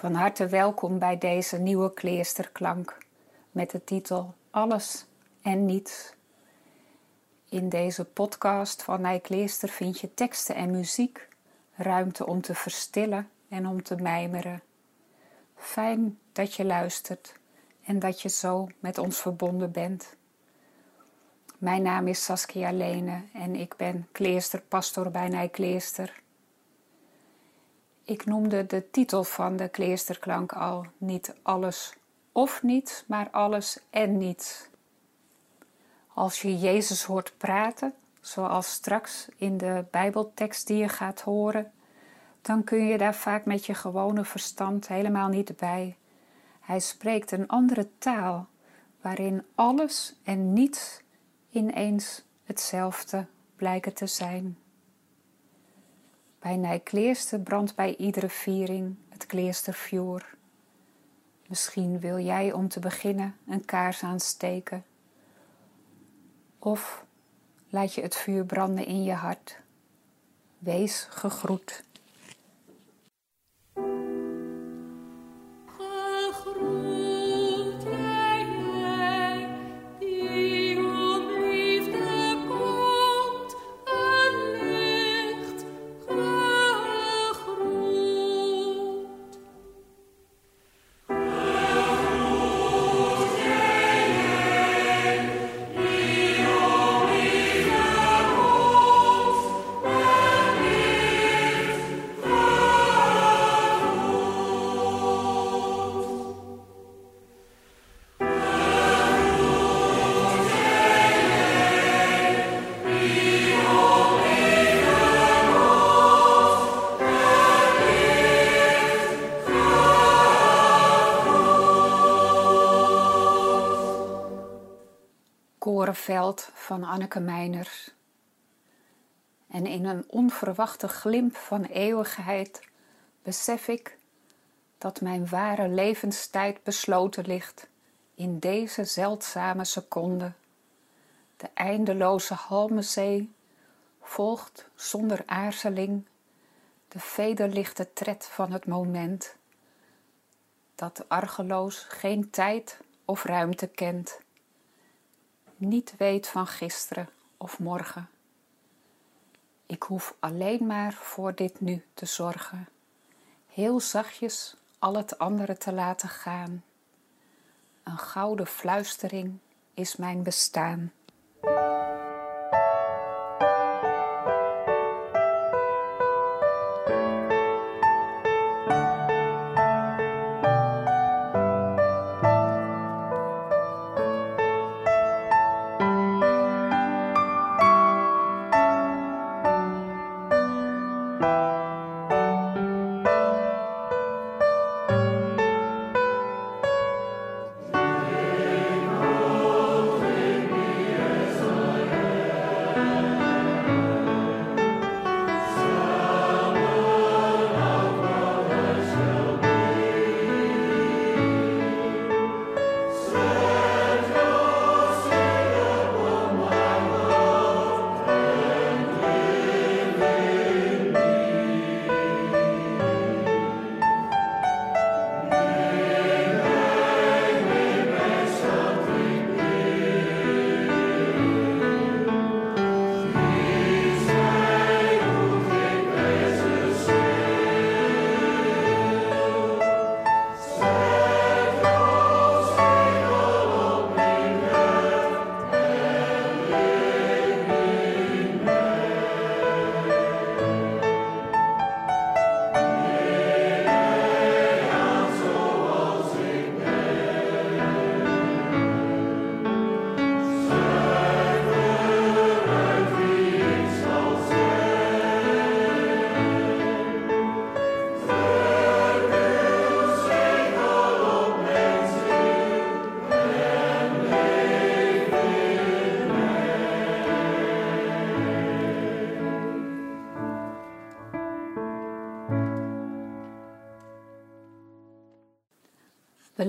Van harte welkom bij deze nieuwe kleesterklank met de titel Alles en Niets. In deze podcast van Nijkleester vind je teksten en muziek, ruimte om te verstillen en om te mijmeren. Fijn dat je luistert en dat je zo met ons verbonden bent. Mijn naam is Saskia Lene en ik ben kleesterpastor bij Nijkleester. Ik noemde de titel van de kleesterklank al niet alles of niet, maar alles en niets. Als je Jezus hoort praten, zoals straks in de Bijbeltekst die je gaat horen, dan kun je daar vaak met je gewone verstand helemaal niet bij. Hij spreekt een andere taal, waarin alles en niets ineens hetzelfde blijken te zijn. Bij Nijkleerster brandt bij iedere viering het kleestervuur. Misschien wil jij om te beginnen een kaars aansteken. Of laat je het vuur branden in je hart. Wees gegroet. Korenveld van Anneke Meiners. En in een onverwachte glimp van eeuwigheid besef ik dat mijn ware levenstijd besloten ligt in deze zeldzame seconde. De eindeloze halmezee volgt zonder aarzeling de vederlichte tred van het moment, dat argeloos geen tijd of ruimte kent niet weet van gisteren of morgen. Ik hoef alleen maar voor dit nu te zorgen, heel zachtjes al het andere te laten gaan. Een gouden fluistering is mijn bestaan.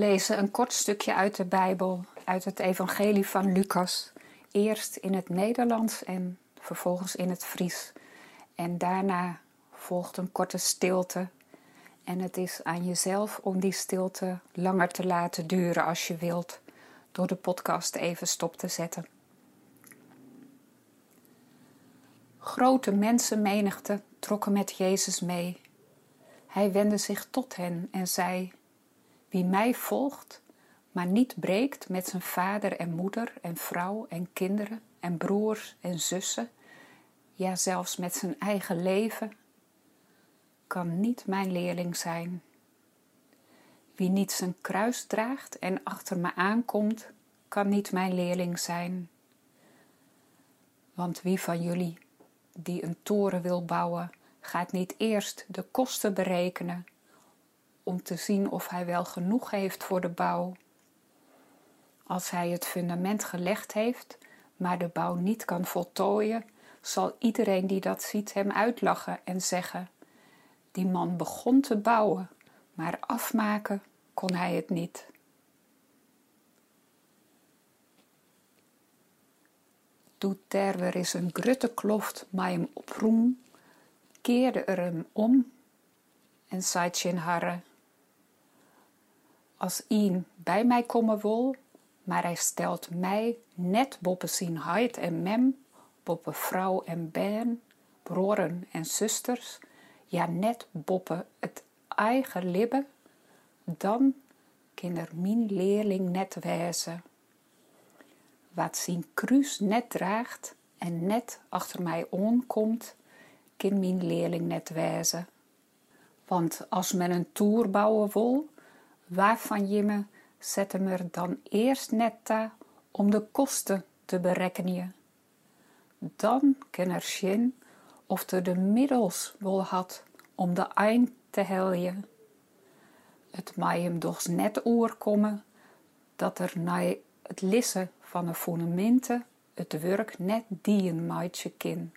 Lezen een kort stukje uit de Bijbel, uit het Evangelie van Lucas. Eerst in het Nederlands en vervolgens in het Fries. En daarna volgt een korte stilte. En het is aan jezelf om die stilte langer te laten duren als je wilt, door de podcast even stop te zetten. Grote mensenmenigte trokken met Jezus mee. Hij wendde zich tot hen en zei: Wie mij volgt, maar niet breekt met zijn vader en moeder en vrouw en kinderen en broers en zussen, ja zelfs met zijn eigen leven, kan niet mijn leerling zijn. Wie niet zijn kruis draagt en achter me aankomt, kan niet mijn leerling zijn. Want wie van jullie die een toren wil bouwen, gaat niet eerst de kosten berekenen om te zien of hij wel genoeg heeft voor de bouw. Als hij het fundament gelegd heeft, maar de bouw niet kan voltooien, zal iedereen die dat ziet hem uitlachen en zeggen: Die man begon te bouwen, maar afmaken kon hij het niet. Doet is een grutte kloft, maar hem oproem, keerde er hem om en zei in harre. Als ien bij mij komen wil, maar hij stelt mij net boppen zien heid en mem, boppen vrouw en ben, broeren en zusters, ja net boppen het eigen libben, dan kan er mijn leerling net wezen. Wat zien kruis net draagt en net achter mij onkomt, kan mijn leerling net wezen. Want als men een toer bouwen wil, waarvan je me zet hem er dan eerst net ta om de kosten te berekenen. Dan kan er zien of er de middels wel had om de eind te heljen. Het mij hem doch net oorkomen dat er na het lissen van de fundamenten het werk net dien maatje kin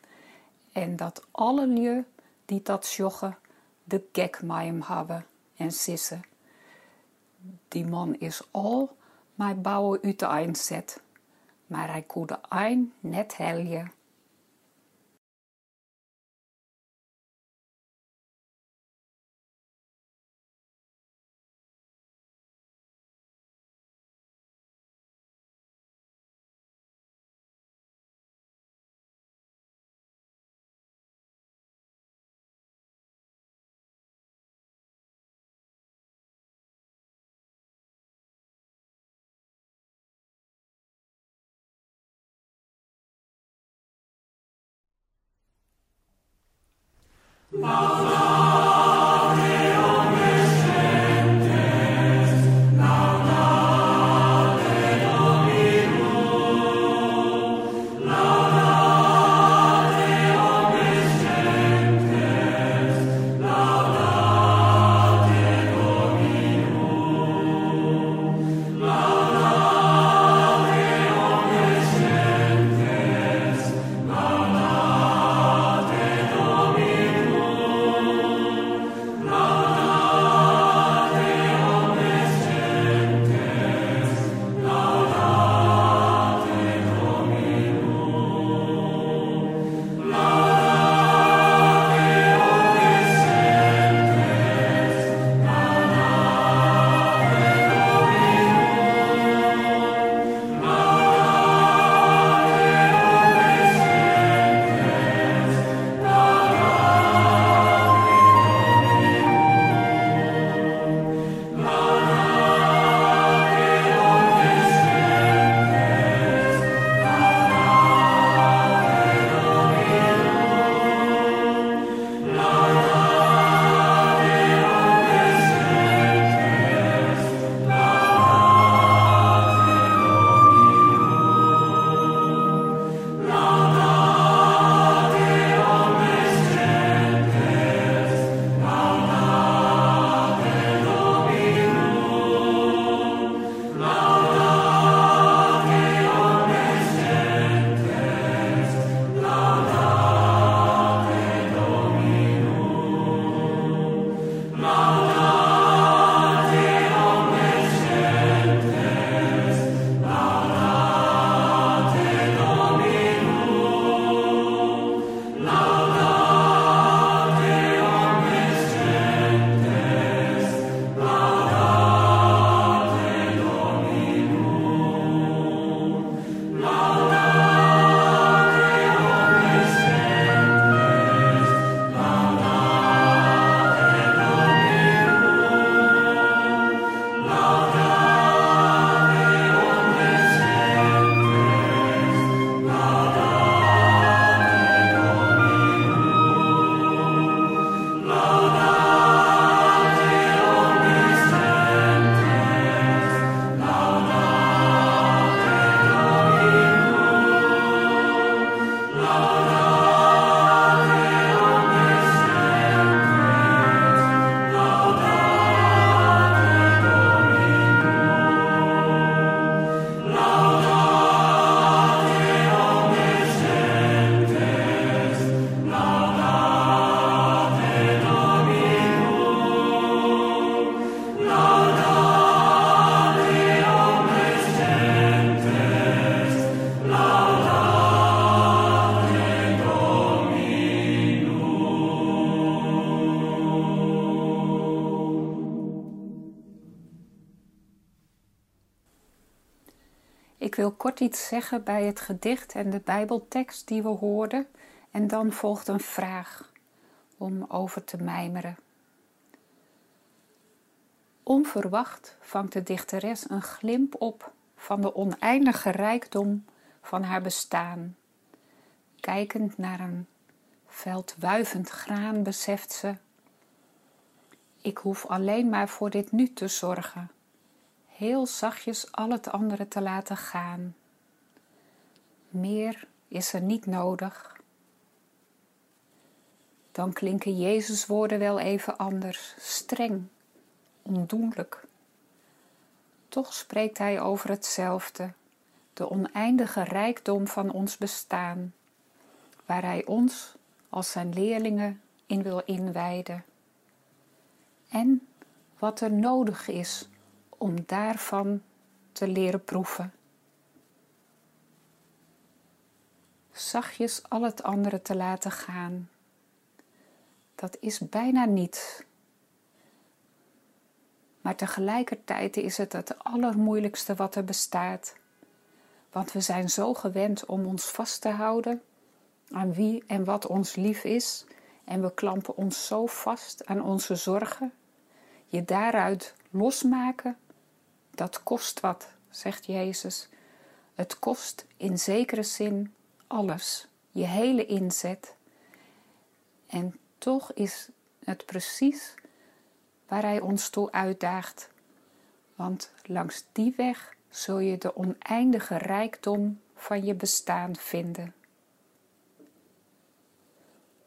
en dat alle lieu die dat joggen de gek mij hem hebben en sissen die man is al maar bouwen uit de eindzet, maar hij kon de ein net helje. Oh. Ik wil kort iets zeggen bij het gedicht en de Bijbeltekst die we hoorden, en dan volgt een vraag om over te mijmeren. Onverwacht vangt de dichteres een glimp op van de oneindige rijkdom van haar bestaan. Kijkend naar een veld wuivend graan beseft ze: Ik hoef alleen maar voor dit nu te zorgen, heel zachtjes al het andere te laten gaan. Meer is er niet nodig. Dan klinken Jezus' woorden wel even anders, streng, ondoenlijk. Toch spreekt hij over hetzelfde, de oneindige rijkdom van ons bestaan, waar hij ons als zijn leerlingen in wil inwijden. En wat er nodig is om daarvan te leren proeven. Zachtjes al het andere te laten gaan. Dat is bijna niets. Maar tegelijkertijd is het het allermoeilijkste wat er bestaat. Want we zijn zo gewend om ons vast te houden aan wie en wat ons lief is, en we klampen ons zo vast aan onze zorgen. Je daaruit losmaken, dat kost wat, zegt Jezus. Het kost in zekere zin alles, je hele inzet. En toch is het precies waar Hij ons toe uitdaagt. Want langs die weg zul je de oneindige rijkdom van je bestaan vinden.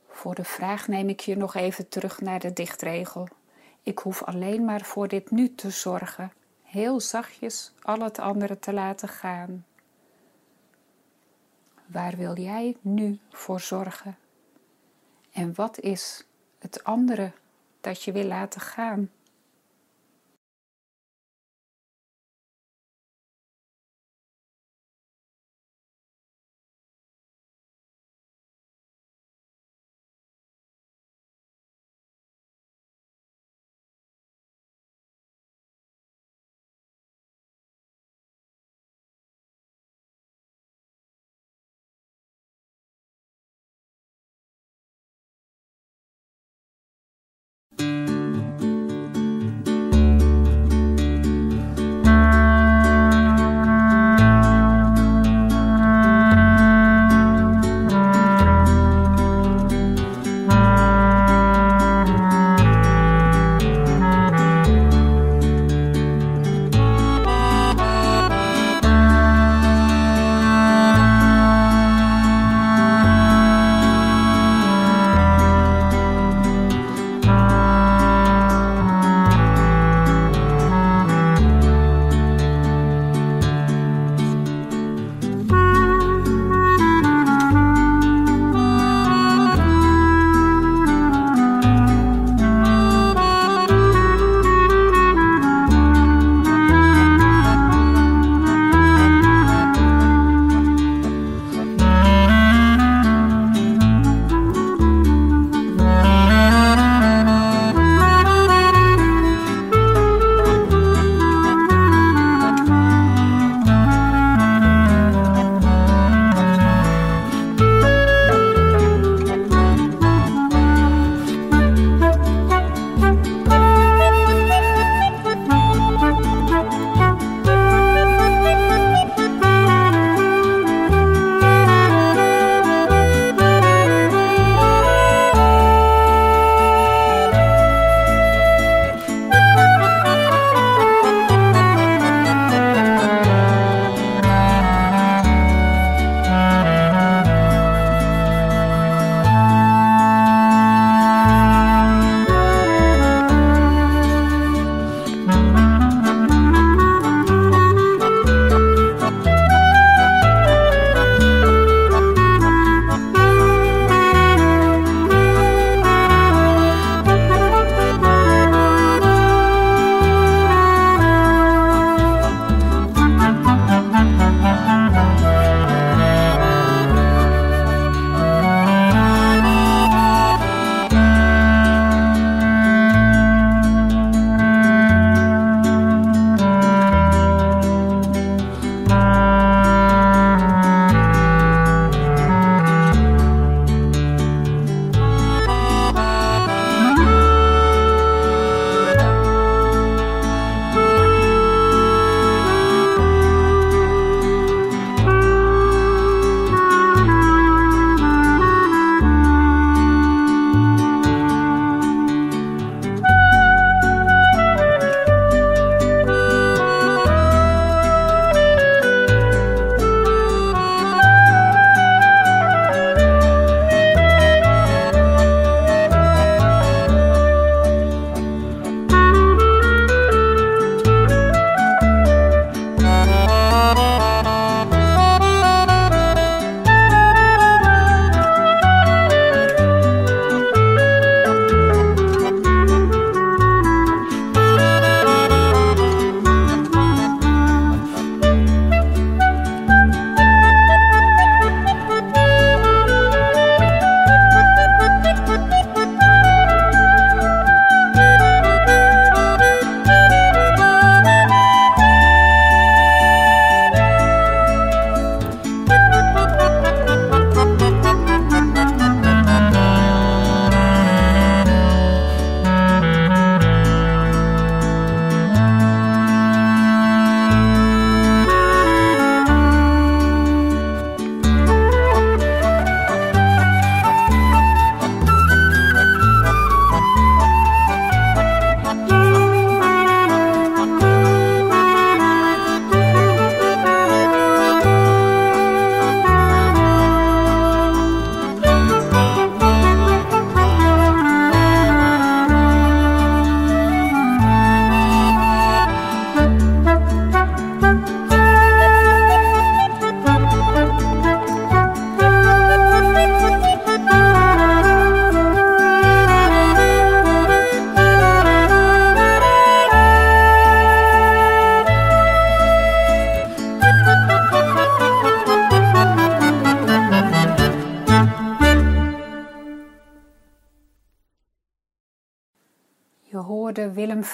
Voor de vraag neem ik je nog even terug naar de dichtregel. Ik hoef alleen maar voor dit nu te zorgen, heel zachtjes al het andere te laten gaan. Waar wil jij nu voor zorgen? En wat is het andere dat je wil laten gaan?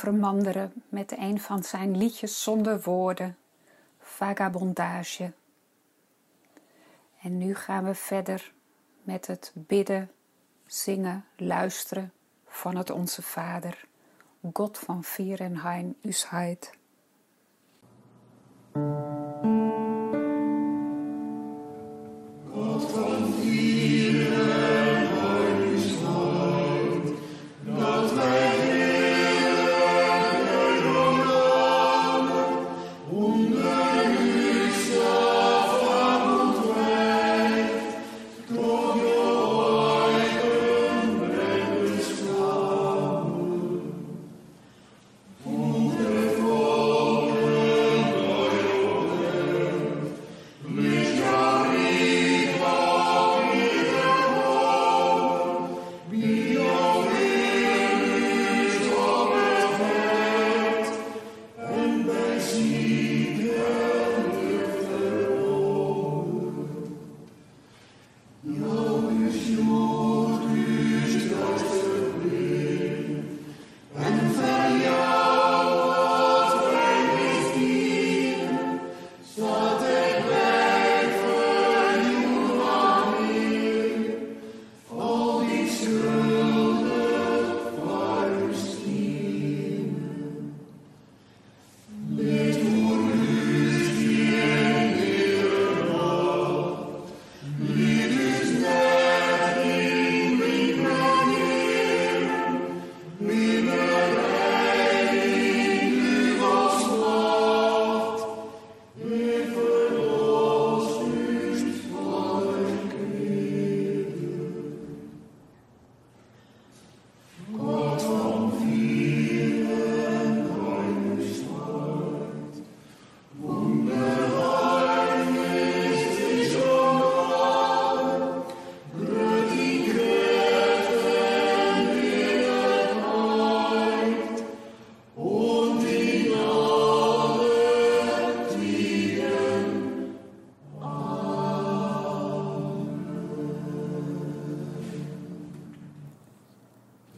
Vermanderen met een van zijn liedjes zonder woorden, Vagabondage. En nu gaan we verder met het bidden, zingen, luisteren van het Onze Vader, God van Vier en Hein.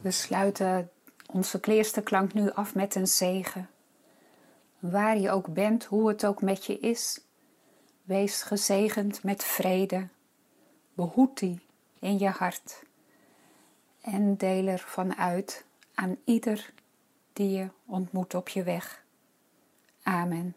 We sluiten onze kleersterklank nu af met een zegen. Waar je ook bent, hoe het ook met je is, wees gezegend met vrede. Behoed die in je hart en deel er vanuit aan ieder die je ontmoet op je weg. Amen.